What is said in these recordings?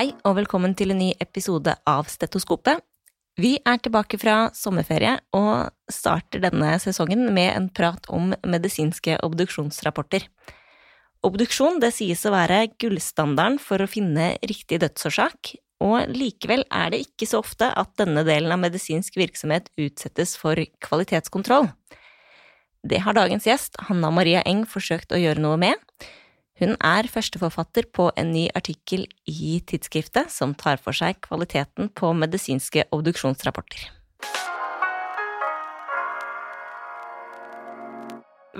Hei og velkommen til en ny episode av Stetoskopet. Vi er tilbake fra sommerferie og starter denne sesongen med en prat om medisinske obduksjonsrapporter. Obduksjon det sies å være gullstandarden for å finne riktig dødsårsak, og likevel er det ikke så ofte at denne delen av medisinsk virksomhet utsettes for kvalitetskontroll. Det har dagens gjest, Hanna Maria Eng, forsøkt å gjøre noe med. Hun er førsteforfatter på en ny artikkel i tidsskriftet som tar for seg kvaliteten på medisinske obduksjonsrapporter.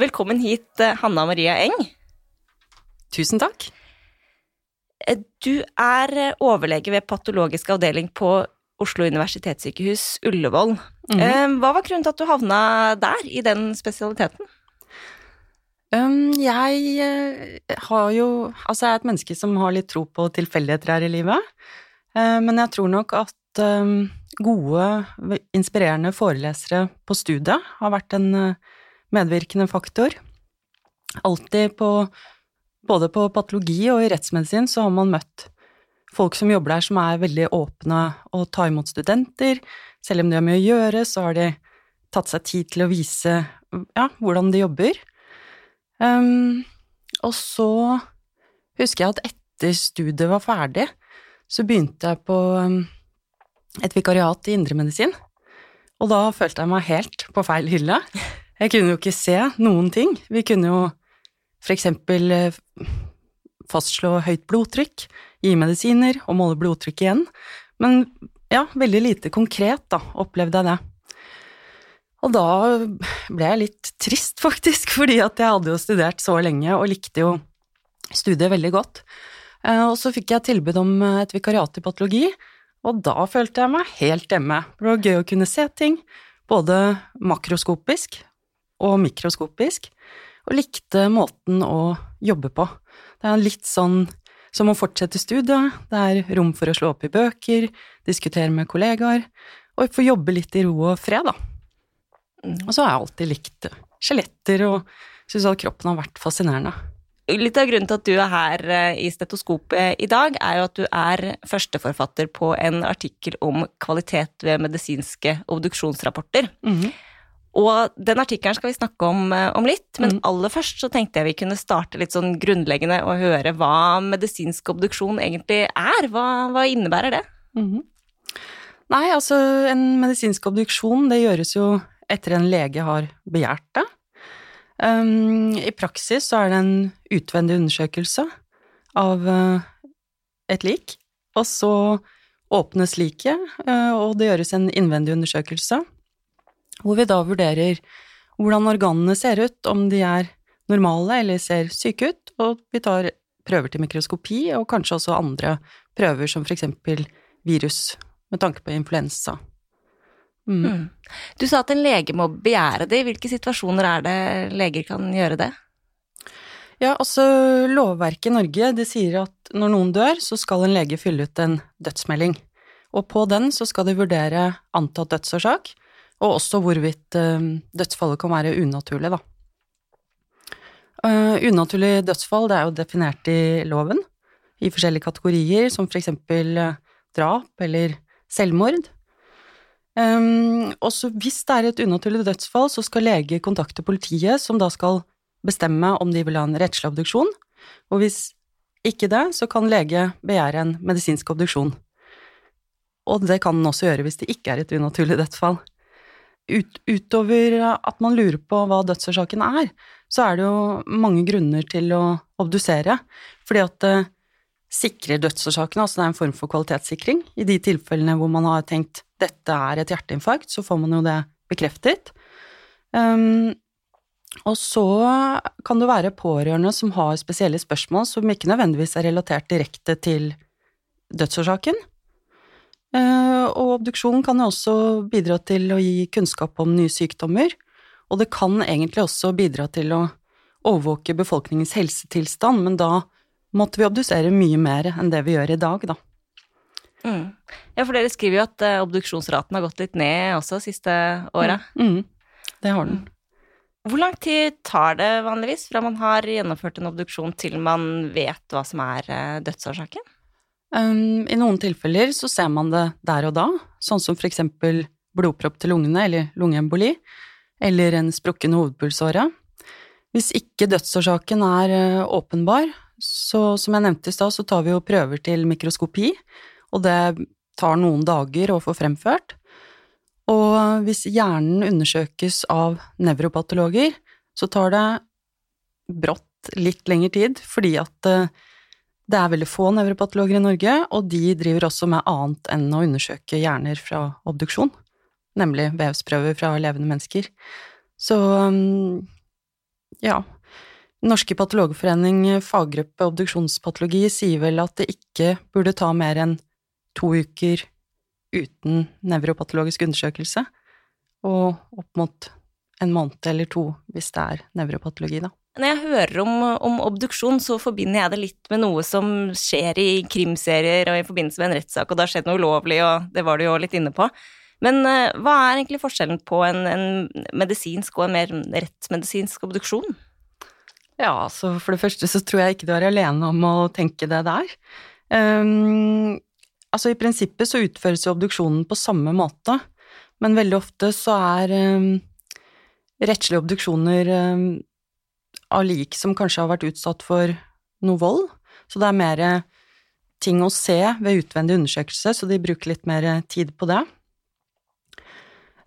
Velkommen hit, Hanna Maria Eng. Tusen takk. Du er overlege ved patologisk avdeling på Oslo universitetssykehus Ullevål. Mm -hmm. Hva var grunnen til at du havna der, i den spesialiteten? Um, jeg uh, har jo Altså, jeg er et menneske som har litt tro på tilfeldigheter her i livet. Uh, men jeg tror nok at um, gode, inspirerende forelesere på studiet har vært en uh, medvirkende faktor. Alltid på Både på patologi og i rettsmedisin så har man møtt folk som jobber der som er veldig åpne og tar imot studenter. Selv om de har mye å gjøre, så har de tatt seg tid til å vise ja, hvordan de jobber. Um, og så husker jeg at etter studiet var ferdig, så begynte jeg på um, et vikariat i indremedisin. Og da følte jeg meg helt på feil hylle. Jeg kunne jo ikke se noen ting. Vi kunne jo eksempel eh, fastslå høyt blodtrykk, gi medisiner og måle blodtrykk igjen. Men ja, veldig lite konkret, da, opplevde jeg det. Og da ble jeg litt trist, faktisk, fordi at jeg hadde jo studert så lenge og likte jo studiet veldig godt. Eh, og så fikk jeg tilbud om et vikariat i patologi, og da følte jeg meg helt hjemme. Det var gøy å kunne se ting, både makroskopisk og mikroskopisk, og likte måten å jobbe på. Det er litt sånn som å fortsette studiet, det er rom for å slå opp i bøker, diskutere med kollegaer, og få jobbe litt i ro og fred, da. Og så har jeg alltid likt skjeletter og syns at kroppen har vært fascinerende. Litt av grunnen til at du er her eh, i Stetoskopet i dag, er jo at du er førsteforfatter på en artikkel om kvalitet ved medisinske obduksjonsrapporter. Mm -hmm. Og den artikkelen skal vi snakke om, eh, om litt, men mm. aller først så tenkte jeg vi kunne starte litt sånn grunnleggende og høre hva medisinsk obduksjon egentlig er. Hva, hva innebærer det? Mm -hmm. Nei, altså en medisinsk obduksjon det gjøres jo etter en lege har begjært det. Um, I praksis så er det en utvendig undersøkelse av uh, et lik, og så åpnes liket, uh, og det gjøres en innvendig undersøkelse, hvor vi da vurderer hvordan organene ser ut, om de er normale eller ser syke ut, og vi tar prøver til mikroskopi, og kanskje også andre prøver, som for eksempel virus, med tanke på influensa. Mm. Mm. Du sa at en lege må begjære det. I hvilke situasjoner er det leger kan gjøre det? Ja, altså lovverket i Norge det sier at når noen dør, så skal en lege fylle ut en dødsmelding. Og på den så skal de vurdere antatt dødsårsak, og også hvorvidt uh, dødsfallet kan være unaturlig, da. Uh, unaturlig dødsfall det er jo definert i loven i forskjellige kategorier, som for eksempel uh, drap eller selvmord. Um, og så hvis det er et unaturlig dødsfall, så skal lege kontakte politiet, som da skal bestemme om de vil ha en rettslig obduksjon, og hvis ikke det, så kan lege begjære en medisinsk obduksjon. Og det kan den også gjøre hvis det ikke er et unaturlig dødsfall. Ut, utover at man lurer på hva dødsårsaken er, så er det jo mange grunner til å obdusere, fordi at det sikrer dødsårsakene, altså det er en form for kvalitetssikring. I de tilfellene hvor man har tenkt dette er et hjerteinfarkt, så får man jo det bekreftet. Um, og så kan det være pårørende som har spesielle spørsmål som ikke nødvendigvis er relatert direkte til dødsårsaken. Uh, og obduksjon kan jo også bidra til å gi kunnskap om nye sykdommer, og det kan egentlig også bidra til å overvåke befolkningens helsetilstand, men da måtte vi obdusere mye mer enn det vi gjør i dag, da. Mm. Ja, for dere skriver jo at uh, obduksjonsraten har gått litt ned også siste åra. Mm. Mm. Det har den. Hvor lang tid tar det vanligvis fra man har gjennomført en obduksjon til man vet hva som er uh, dødsårsaken? Um, I noen tilfeller så ser man det der og da, sånn som for eksempel blodpropp til lungene eller lungeemboli, eller en sprukken hovedpulsåre. Hvis ikke dødsårsaken er uh, åpenbar, så som jeg nevnte i stad, så tar vi jo prøver til mikroskopi, og det tar noen dager å få fremført. Og hvis hjernen undersøkes av nevropatologer, så tar det brått litt lengre tid, fordi at uh, det er veldig få nevropatologer i Norge, og de driver også med annet enn å undersøke hjerner fra obduksjon, nemlig vevsprøver fra levende mennesker. Så um, ja. Norske patologforening faggruppe obduksjonspatologi sier vel at det ikke burde ta mer enn to uker uten nevropatologisk undersøkelse, og opp mot en måned eller to hvis det er nevropatologi, da. Når jeg hører om, om, obduksjon, så forbinder jeg det litt med noe som skjer i krimserier og i forbindelse med en rettssak, og det har skjedd noe ulovlig, og det var du jo litt inne på. Men uh, hva er egentlig forskjellen på en, en, medisinsk og en mer rettsmedisinsk obduksjon? Ja, så for det første så tror jeg ikke du er alene om å tenke det der. Um, altså i prinsippet så utføres jo obduksjonen på samme måte, men veldig ofte så er um, rettslige obduksjoner um, av lik som kanskje har vært utsatt for noe vold. Så det er mer ting å se ved utvendig undersøkelse, så de bruker litt mer tid på det.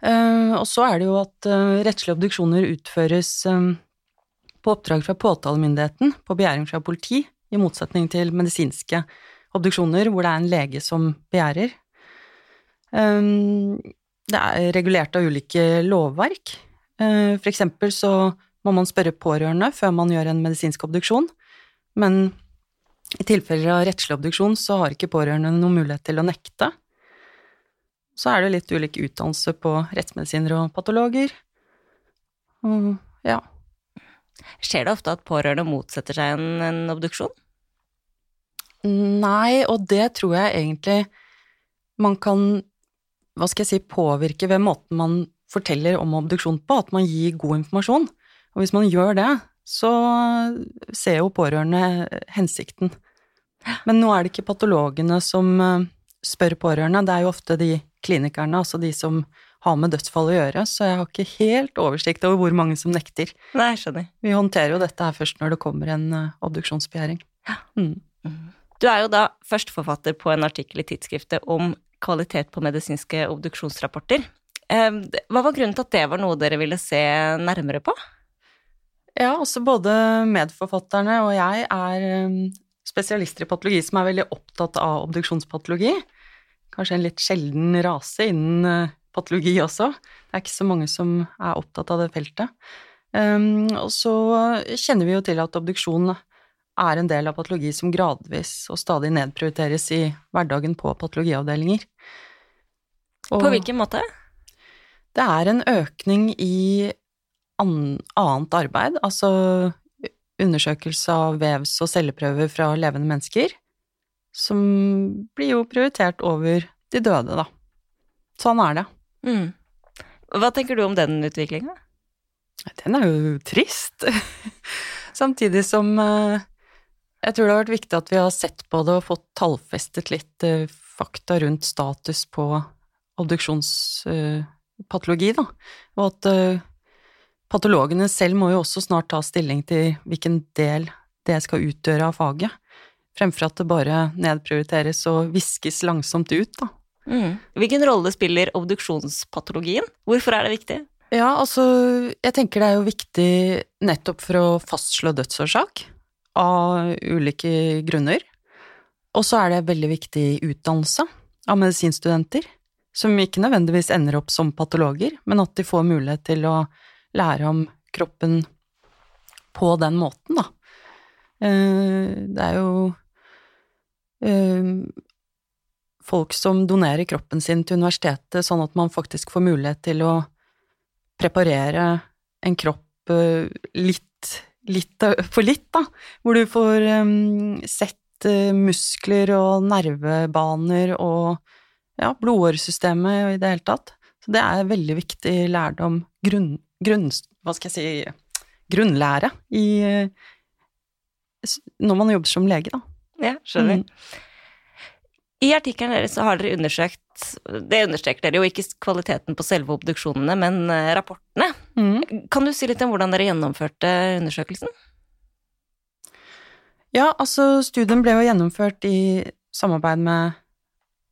Uh, og så er det jo at uh, rettslige obduksjoner utføres um, på oppdrag fra påtalemyndigheten på begjæring fra politi, i motsetning til medisinske obduksjoner hvor det er en lege som begjærer. Um, det er regulert av ulike lovverk. Uh, for eksempel så må man spørre pårørende før man gjør en medisinsk obduksjon, men i tilfeller av rettslig obduksjon så har ikke pårørende noen mulighet til å nekte. Så er det litt ulik utdannelse på rettsmedisinere og patologer. Og ja. Skjer det ofte at pårørende motsetter seg en, en obduksjon? Nei, og det tror jeg egentlig man kan, hva skal jeg si, påvirke ved måten man forteller om obduksjon på, at man gir god informasjon. Og hvis man gjør det, så ser jo pårørende hensikten. Men nå er det ikke patologene som eh, spør pårørende, det er jo ofte de klinikerne, altså de som har med dødsfall å gjøre, så jeg har ikke helt oversikt over hvor mange som nekter. Nei, skjønner. Vi håndterer jo dette her først når det kommer en uh, obduksjonsbegjæring. Ja. Mm. Du er jo da førsteforfatter på en artikkel i tidsskriftet om kvalitet på medisinske obduksjonsrapporter. Eh, hva var grunnen til at det var noe dere ville se nærmere på? Ja, også både medforfatterne og jeg er um, spesialister i patologi som er veldig opptatt av obduksjonspatologi. Kanskje en litt sjelden rase innen uh, patologi også. Det er ikke så mange som er opptatt av det feltet. Um, og så kjenner vi jo til at obduksjon er en del av patologi som gradvis og stadig nedprioriteres i hverdagen på patologiavdelinger. Og på hvilken måte? Det er en økning i annet arbeid, altså undersøkelse av vevs- og celleprøver fra levende mennesker, som blir jo prioritert over de døde, da. Sånn er det. Mm. Hva tenker du om den utviklinga? Den er jo trist. Samtidig som eh, jeg tror det har vært viktig at vi har sett på det og fått tallfestet litt eh, fakta rundt status på obduksjonspatologi, da, og at patologene selv må jo også snart ta stilling til hvilken del det skal utgjøre av faget, fremfor at det bare nedprioriteres og viskes langsomt ut, da. Mm. Hvilken rolle spiller obduksjonspatologien? Hvorfor er det viktig? Ja, altså, jeg tenker det er jo viktig nettopp for å fastslå dødsårsak, av ulike grunner. Og så er det veldig viktig utdannelse av medisinstudenter, som ikke nødvendigvis ender opp som patologer, men at de får mulighet til å lære om kroppen på den måten, da. Eh, det er jo eh, folk som donerer kroppen sin til universitetet, sånn at man faktisk får mulighet til å preparere en kropp eh, litt, litt for litt, da. Hvor du får sett muskler og nervebaner og ja, blodåresystemet i det hele tatt. Så det er veldig viktig lærdom, grunn, grunn, hva skal jeg si, grunnlære i Når man jobber som lege, da. Ja, skjønner. Mm. I artikkelen deres har dere undersøkt Det understreker dere jo ikke kvaliteten på selve obduksjonene, men eh, rapportene. Mm. Kan du si litt om hvordan dere gjennomførte undersøkelsen? Ja, altså studien ble jo gjennomført i samarbeid med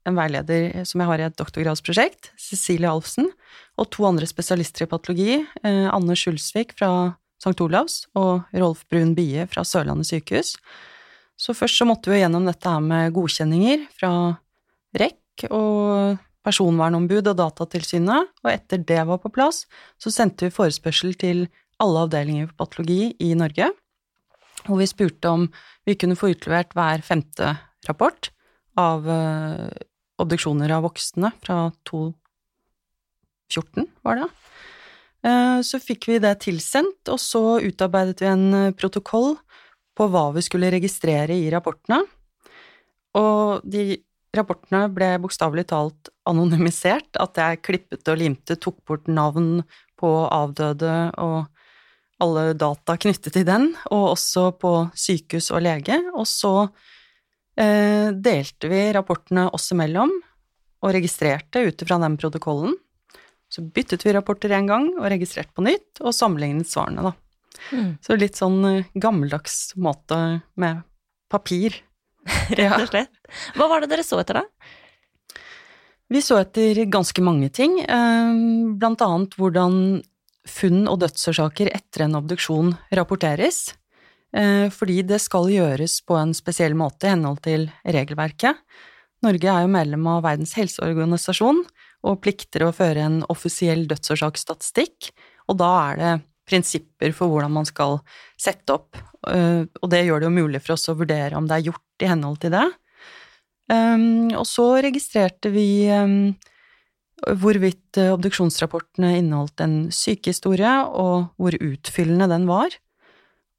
en veileder som jeg har i et doktorgradsprosjekt, Cecilie Alfsen, og to andre spesialister i patologi, eh, Anne Skjulsvik fra St. Olavs og Rolf Brun Bie fra Sørlandet sykehus. Så først så måtte vi gjennom dette her med godkjenninger fra REC og personvernombud og Datatilsynet, og etter det var på plass, så sendte vi forespørsel til alle avdelinger for patologi i Norge, hvor vi spurte om vi kunne få utlevert hver femte rapport av uh, obduksjoner av voksne fra 2014, var det. Uh, så fikk vi det tilsendt, og så utarbeidet vi en uh, protokoll på hva vi skulle registrere i rapportene. Og de rapportene ble bokstavelig talt anonymisert, at jeg klippet og limte, tok bort navn på avdøde og alle data knyttet til den, og også på sykehus og lege. Og så eh, delte vi rapportene oss imellom og registrerte ut ifra den protokollen. Så byttet vi rapporter en gang og registrerte på nytt, og sammenlignet svarene, da. Mm. Så litt sånn eh, gammeldags måte med papir. Rett og slett. Hva var det dere så etter, da? Vi så etter ganske mange ting, eh, blant annet hvordan funn og dødsårsaker etter en obduksjon rapporteres, eh, fordi det skal gjøres på en spesiell måte i henhold til regelverket. Norge er jo medlem av Verdens helseorganisasjon og plikter å føre en offisiell dødsårsaksstatistikk, og da er det prinsipper for hvordan man skal sette opp, eh, og det gjør det jo mulig for oss å vurdere om det er gjort i henhold til det. Um, og så registrerte vi um, hvorvidt eh, obduksjonsrapportene inneholdt en sykehistorie, og hvor utfyllende den var.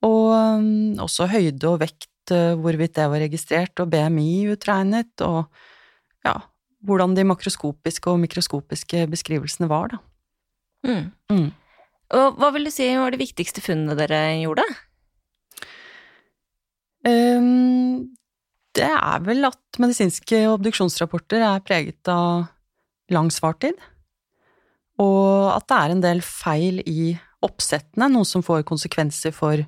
Og um, også høyde og vekt, uh, hvorvidt det var registrert, og BMI utregnet, og ja, hvordan de makroskopiske og mikroskopiske beskrivelsene var, da. Mm. Mm. Og hva vil du si var de viktigste funnene dere gjorde? Um, det er vel at medisinske obduksjonsrapporter er preget av lang svartid, og at det er en del feil i oppsettene, noe som får konsekvenser for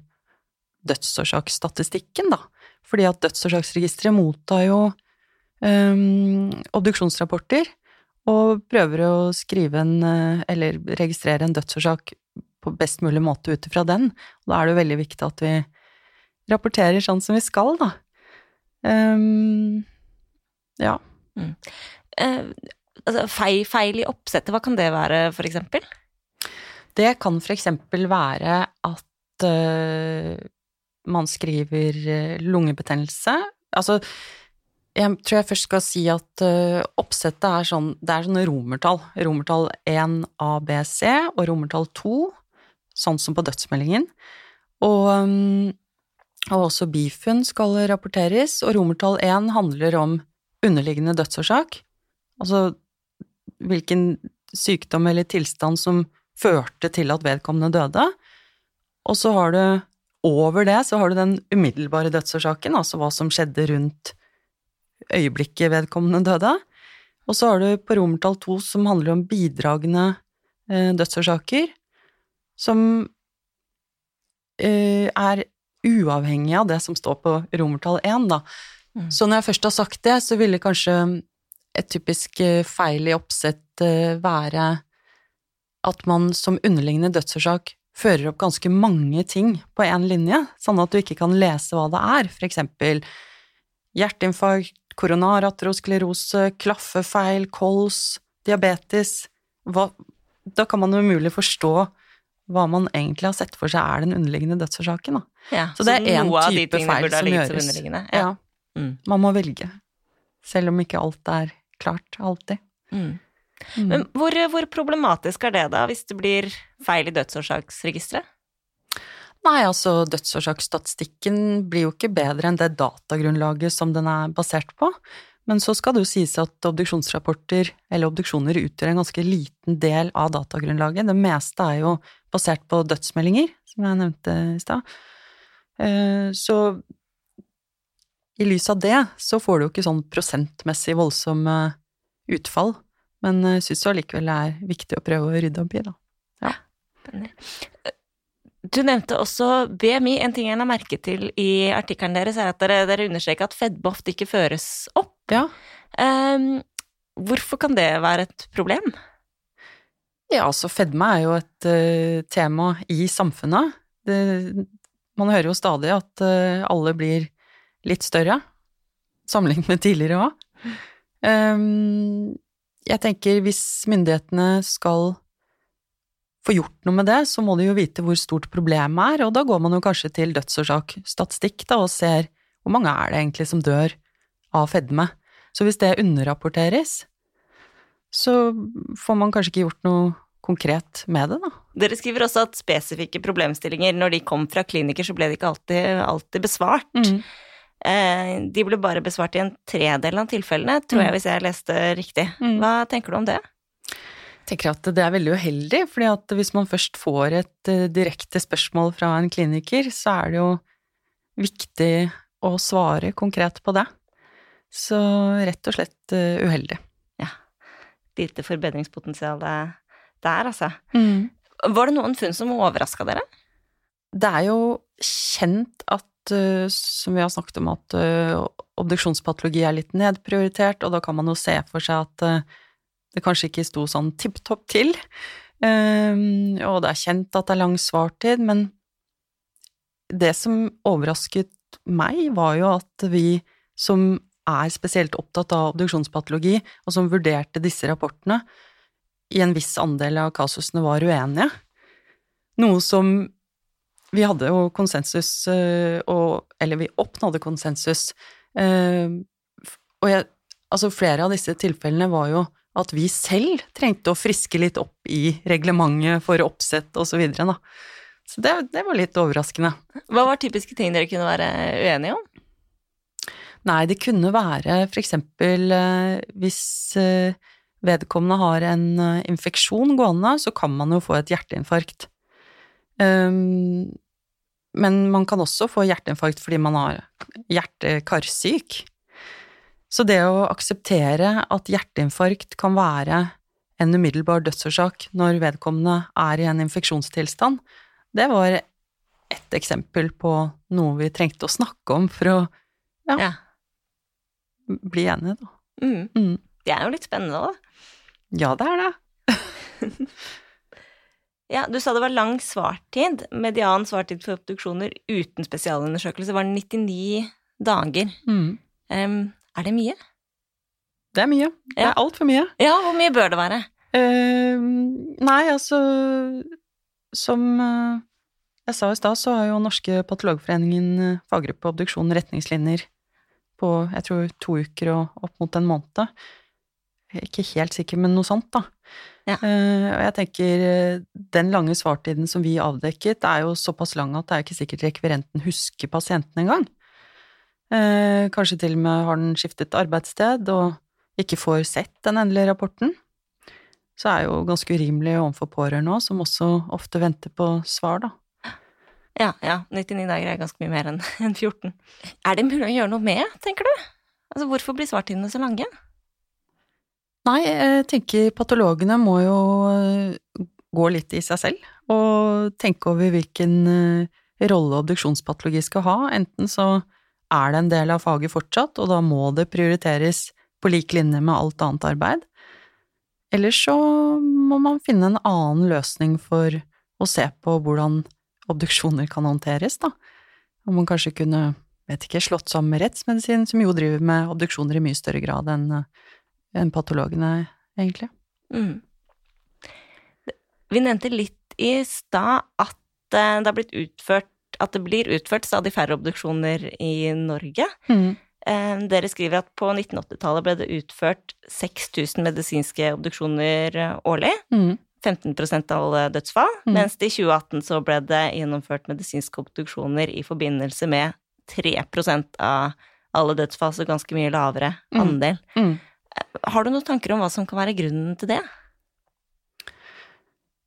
dødsårsaksstatistikken, da. Fordi at Dødsårsaksregisteret mottar jo um, obduksjonsrapporter og prøver å skrive en, eller registrere en dødsårsak på best mulig måte ut ifra den. Og da er det jo veldig viktig at vi rapporterer sånn som vi skal, da. Um, ja. Mm. Eh, altså, feil, feil, i oppsettet, hva kan det være, for eksempel? Det kan for eksempel være at uh, man skriver lungebetennelse. Altså, jeg tror jeg først skal si at uh, oppsettet er sånn Det er sånne romertall. Romertall 1 ABC og romertall 2, sånn som på dødsmeldingen. Og, um, og også bifunn skal rapporteres, og romertall 1 handler om underliggende dødsårsak. Altså hvilken sykdom eller tilstand som førte til at vedkommende døde. Og så har du over det så har du den umiddelbare dødsårsaken, altså hva som skjedde rundt øyeblikket vedkommende døde. Og så har du på romertall to som handler om bidragende eh, dødsårsaker, som uh, er uavhengig av det som står på romertall én, da. Mm. Så når jeg først har sagt det, så ville kanskje et typisk feil i oppsett være at man som underliggende dødsårsak fører opp ganske mange ting på én linje, sånn at du ikke kan lese hva det er, for eksempel hjerteinfarkt, koronaratrosklerose, klaffefeil, kols, diabetes hva, Da kan man umulig forstå hva man egentlig har sett for seg er den underliggende dødsårsaken. Ja, så det er én type feil som gjøres. Ja. ja. Mm. Man må velge, selv om ikke alt er klart alltid. Mm. Mm. Men hvor, hvor, problematisk er det da, hvis det blir feil i dødsårsaksregisteret? Nei, altså dødsårsaksstatistikken blir jo ikke bedre enn det datagrunnlaget som den er basert på. Men så skal det jo sies at obduksjonsrapporter eller obduksjoner utgjør en ganske liten del av datagrunnlaget. Det meste er jo basert på dødsmeldinger, som jeg nevnte i stad. Så i lys av det så får du jo ikke sånn prosentmessig voldsomme utfall, men jeg syns allikevel det er viktig å prøve å rydde opp i, da. Ja. Du nevnte også BMI. En ting jeg la merke til i artikkelen deres, er at dere, dere understreker at fedme ofte ikke føres opp. Ja. Um, hvorfor kan det være et problem? Ja, altså fedme er jo et uh, tema i samfunnet. Det, man hører jo stadig at uh, alle blir litt større, sammenlignet med tidligere òg. Um, jeg tenker hvis myndighetene skal få gjort noe med det, så må de jo vite hvor stort problemet er, og da går man jo kanskje til dødsårsaksstatistikk og ser hvor mange er det egentlig som dør av fedme. Så hvis det underrapporteres, så får man kanskje ikke gjort noe konkret med det, da. Dere skriver også at spesifikke problemstillinger, når de kom fra kliniker, så ble de ikke alltid, alltid besvart. Mm. Eh, de ble bare besvart i en tredel av tilfellene, tror Mm. jeg, hvis jeg leste riktig. Mm. Hva tenker du om det? Jeg tenker at det er veldig uheldig, fordi at hvis man først får et eh, direkte spørsmål fra en kliniker, så er det jo viktig å svare konkret på det. Så rett og slett uheldig. uheldig. Lite forbedringspotensial der, altså. Var det noen funn som overraska dere? Det er jo kjent at, eh, som vi har snakket om, at eh, obduksjonspatologi er litt nedprioritert, og da kan man jo se for seg at eh, det kanskje ikke sto sånn tipp topp til. Um, og det er kjent at det er lang svartid, men det som overrasket meg, var jo at vi som er spesielt opptatt av obduksjonspatologi, og som vurderte disse rapportene, i en viss andel av kasusene var uenige. Noe som Vi hadde jo konsensus, eh, og Eller vi oppnådde konsensus. eh, Og jeg, altså flere av disse tilfellene var jo at vi selv trengte å friske litt opp i reglementet for oppsett og så videre, da. Så det, det var litt overraskende. Hva var typiske ting dere kunne være uenige om? Nei, det kunne være for eksempel eh, hvis vedkommende har en eh, infeksjon gående, så kan man jo få et hjerteinfarkt. Um, men man kan også få hjerteinfarkt fordi man har hjerte-karsyk. Så det å akseptere at hjerteinfarkt kan være en umiddelbar dødsårsak når vedkommende er i en infeksjonstilstand, det var ett eksempel på noe vi trengte å snakke om for å Ja. Ja. bli enige, da. Mm. Mm. Det er jo litt spennende, da. Ja, det er det. Ja, du sa det var lang svartid. Median svartid for obduksjoner uten spesialundersøkelse var 99 dager. Mm. Um, er det mye? Det er mye. Det Ja. er altfor mye. Ja, hvor mye bør det være? Uh, nei, altså Som uh, jeg sa i stad, så har jo Norske patologforeningen eh, faggruppe obduksjon retningslinjer på jeg tror to uker og opp mot en måned. Ikke helt sikker, men noe sånt, da. Ja. Eh, og jeg tenker eh, den lange svartiden som vi avdekket, er jo såpass lang at det er ikke sikkert rekvirenten husker pasienten engang. Uh, kanskje til og med har den skiftet arbeidssted og ikke får sett den endelige rapporten. Så er jo ganske urimelig overfor pårørende òg, som også ofte venter på svar, da. Ja, ja, 99 dager er ganske mye mer enn 14. Er det mulig å gjøre noe med, tenker du? Altså, hvorfor blir svartidene så lange? Nei, jeg tenker patologene må jo eh, gå litt i seg selv, og tenke over hvilken eh, rolle obduksjonspatologi skal ha. Enten så er det en del av faget fortsatt, og da må det prioriteres på lik linje med alt annet arbeid. Eller så må man finne en annen løsning for å se på hvordan obduksjoner kan håndteres, da. Om man kanskje kunne, vet ikke, slått sammen med rettsmedisin, som jo driver med obduksjoner i mye større grad enn eh, enn patologene, egentlig. Mm. Vi nevnte litt i stad at eh, det har blitt utført at det blir utført stadig færre obduksjoner i Norge. Mm. Dere skriver at på 1980-tallet ble det utført 6000 medisinske obduksjoner eh, årlig. Mm. 15% av alle dødsfall, Mm. mens det i 2018 så ble det gjennomført medisinske obduksjoner i forbindelse med 3% av alle dødsfall, så ganske mye lavere Mm. andel. Mm. Har du noen tanker om hva som kan være grunnen til det?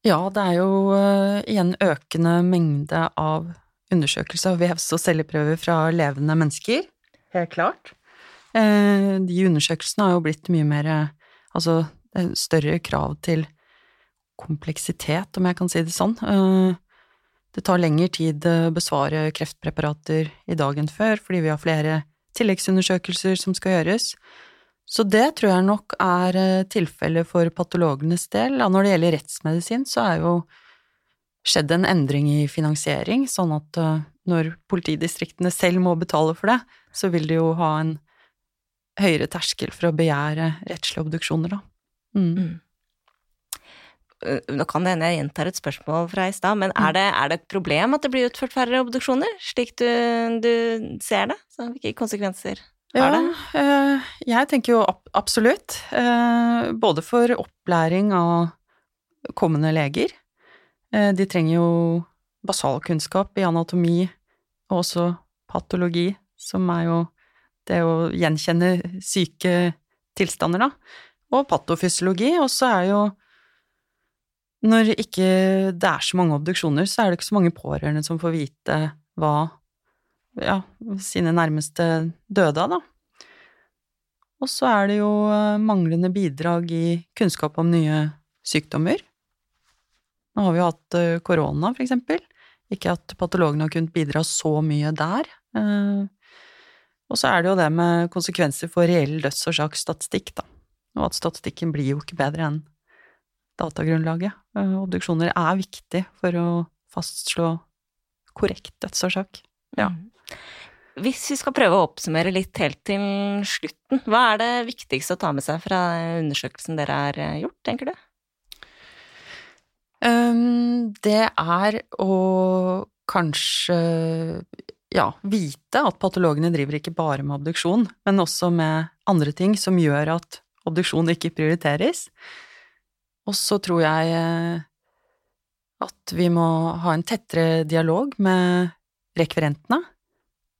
Ja, det er jo uh, igjen økende mengde av undersøkelser av vevs- og celleprøver fra levende mennesker. helt klart. Eh, de undersøkelsene har jo blitt mye mer Altså, er større krav til kompleksitet, om jeg kan si det sånn. Eh, det tar lengre tid å besvare kreftpreparater i dag enn før, fordi vi har flere tilleggsundersøkelser som skal gjøres. Så det tror jeg nok er eh, tilfellet for patologenes del. Når det gjelder rettsmedisin, så er jo skjedd en endring i finansiering, sånn at eh, når politidistriktene selv må betale for det, så vil de jo ha en høyere terskel for å begjære rettslige obduksjoner, da. Mm. Mm. Nå kan det hende jeg gjentar et spørsmål fra i stad, men er mm. det, er det, et problem at det blir utført færre obduksjoner, slik du, du ser det? Så hvilke konsekvenser? Ja, eh, jeg tenker jo absolutt. Både for opplæring av kommende leger, Eh, de trenger jo basalkunnskap i anatomi og også patologi, som er jo det å gjenkjenne syke tilstander, da, og patofysiologi, og så er jo når ikke det er så mange obduksjoner, så er det ikke så mange pårørende som får vite hva ja, sine nærmeste døde av, da. Og så er det jo eh, manglende bidrag i kunnskap om nye sykdommer. Nå har vi jo hatt eh, korona, for eksempel. Ikke at patologene har kunnet bidra så mye der. Eh, og så er det jo det med konsekvenser for reell dødsårsaksstatistikk, da. Og at statistikken blir jo ikke bedre enn datagrunnlaget. Obduksjoner er viktig for å fastslå korrekt dødsårsak. Ja. Mm. Hvis vi skal prøve å oppsummere litt helt til slutten, hva er det viktigste å ta med seg fra undersøkelsen dere har gjort, tenker du? Um, det er å kanskje ja, vite at patologene driver ikke bare med obduksjon, men også med andre ting som gjør at obduksjon ikke prioriteres. Og så tror jeg eh, at vi må ha en tettere dialog med rekvirentene.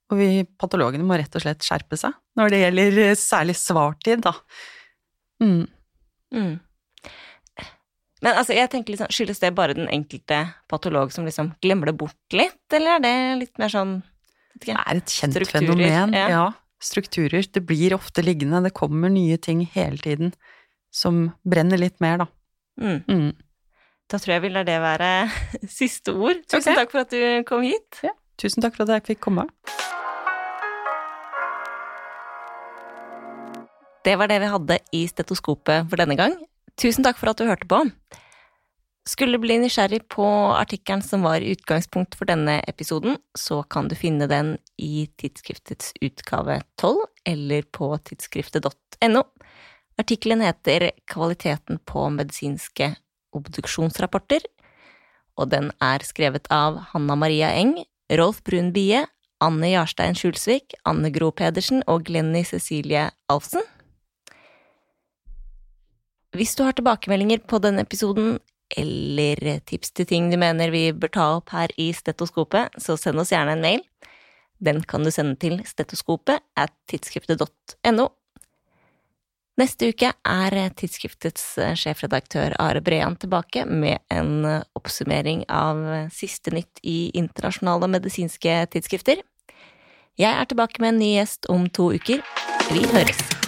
Og vi patologene må rett og slett skjerpe seg når det gjelder eh, særlig svartid, da. Mm. Mm. Men altså, jeg tenker liksom, skyldes det bare den enkelte patolog som liksom glemmer det bort litt, eller er det litt mer sånn ikke, Det er et kjent strukturer, fenomen, ja. ja. Strukturer. Det blir ofte liggende, det kommer nye ting hele tiden som brenner litt mer, da. Mm. Mm. Da tror jeg vil la det være siste ord. Tusen okay. takk for at du kom hit. Ja, tusen takk for at jeg fikk komme. Det var det vi hadde i stetoskopet for denne gang. Tusen takk for at du hørte på. Skulle du bli nysgjerrig på artikkelen som var utgangspunkt for denne episoden, så kan du finne den i tidsskriftets utgave 12 eller på tidsskriftet.no. Artikkelen heter Kvaliteten på medisinske obduksjonsrapporter, og den er skrevet av Hanna Maria Eng, Rolf Brun Bie, Anne Jarstein Skjulsvik, Anne Gro Pedersen og Glenny Cecilie Alfsen. Hvis du har tilbakemeldinger på denne episoden, eller tips til ting du mener vi bør ta opp her i Stetoskopet, så send oss gjerne en mail. Den kan du sende til stetoskopet at tidsskriftet.no. Neste uke er tidsskriftets sjefredaktør Are Brean tilbake med en oppsummering av siste nytt i internasjonale medisinske tidsskrifter. Jeg er tilbake med en ny gjest om to uker. Vi høres!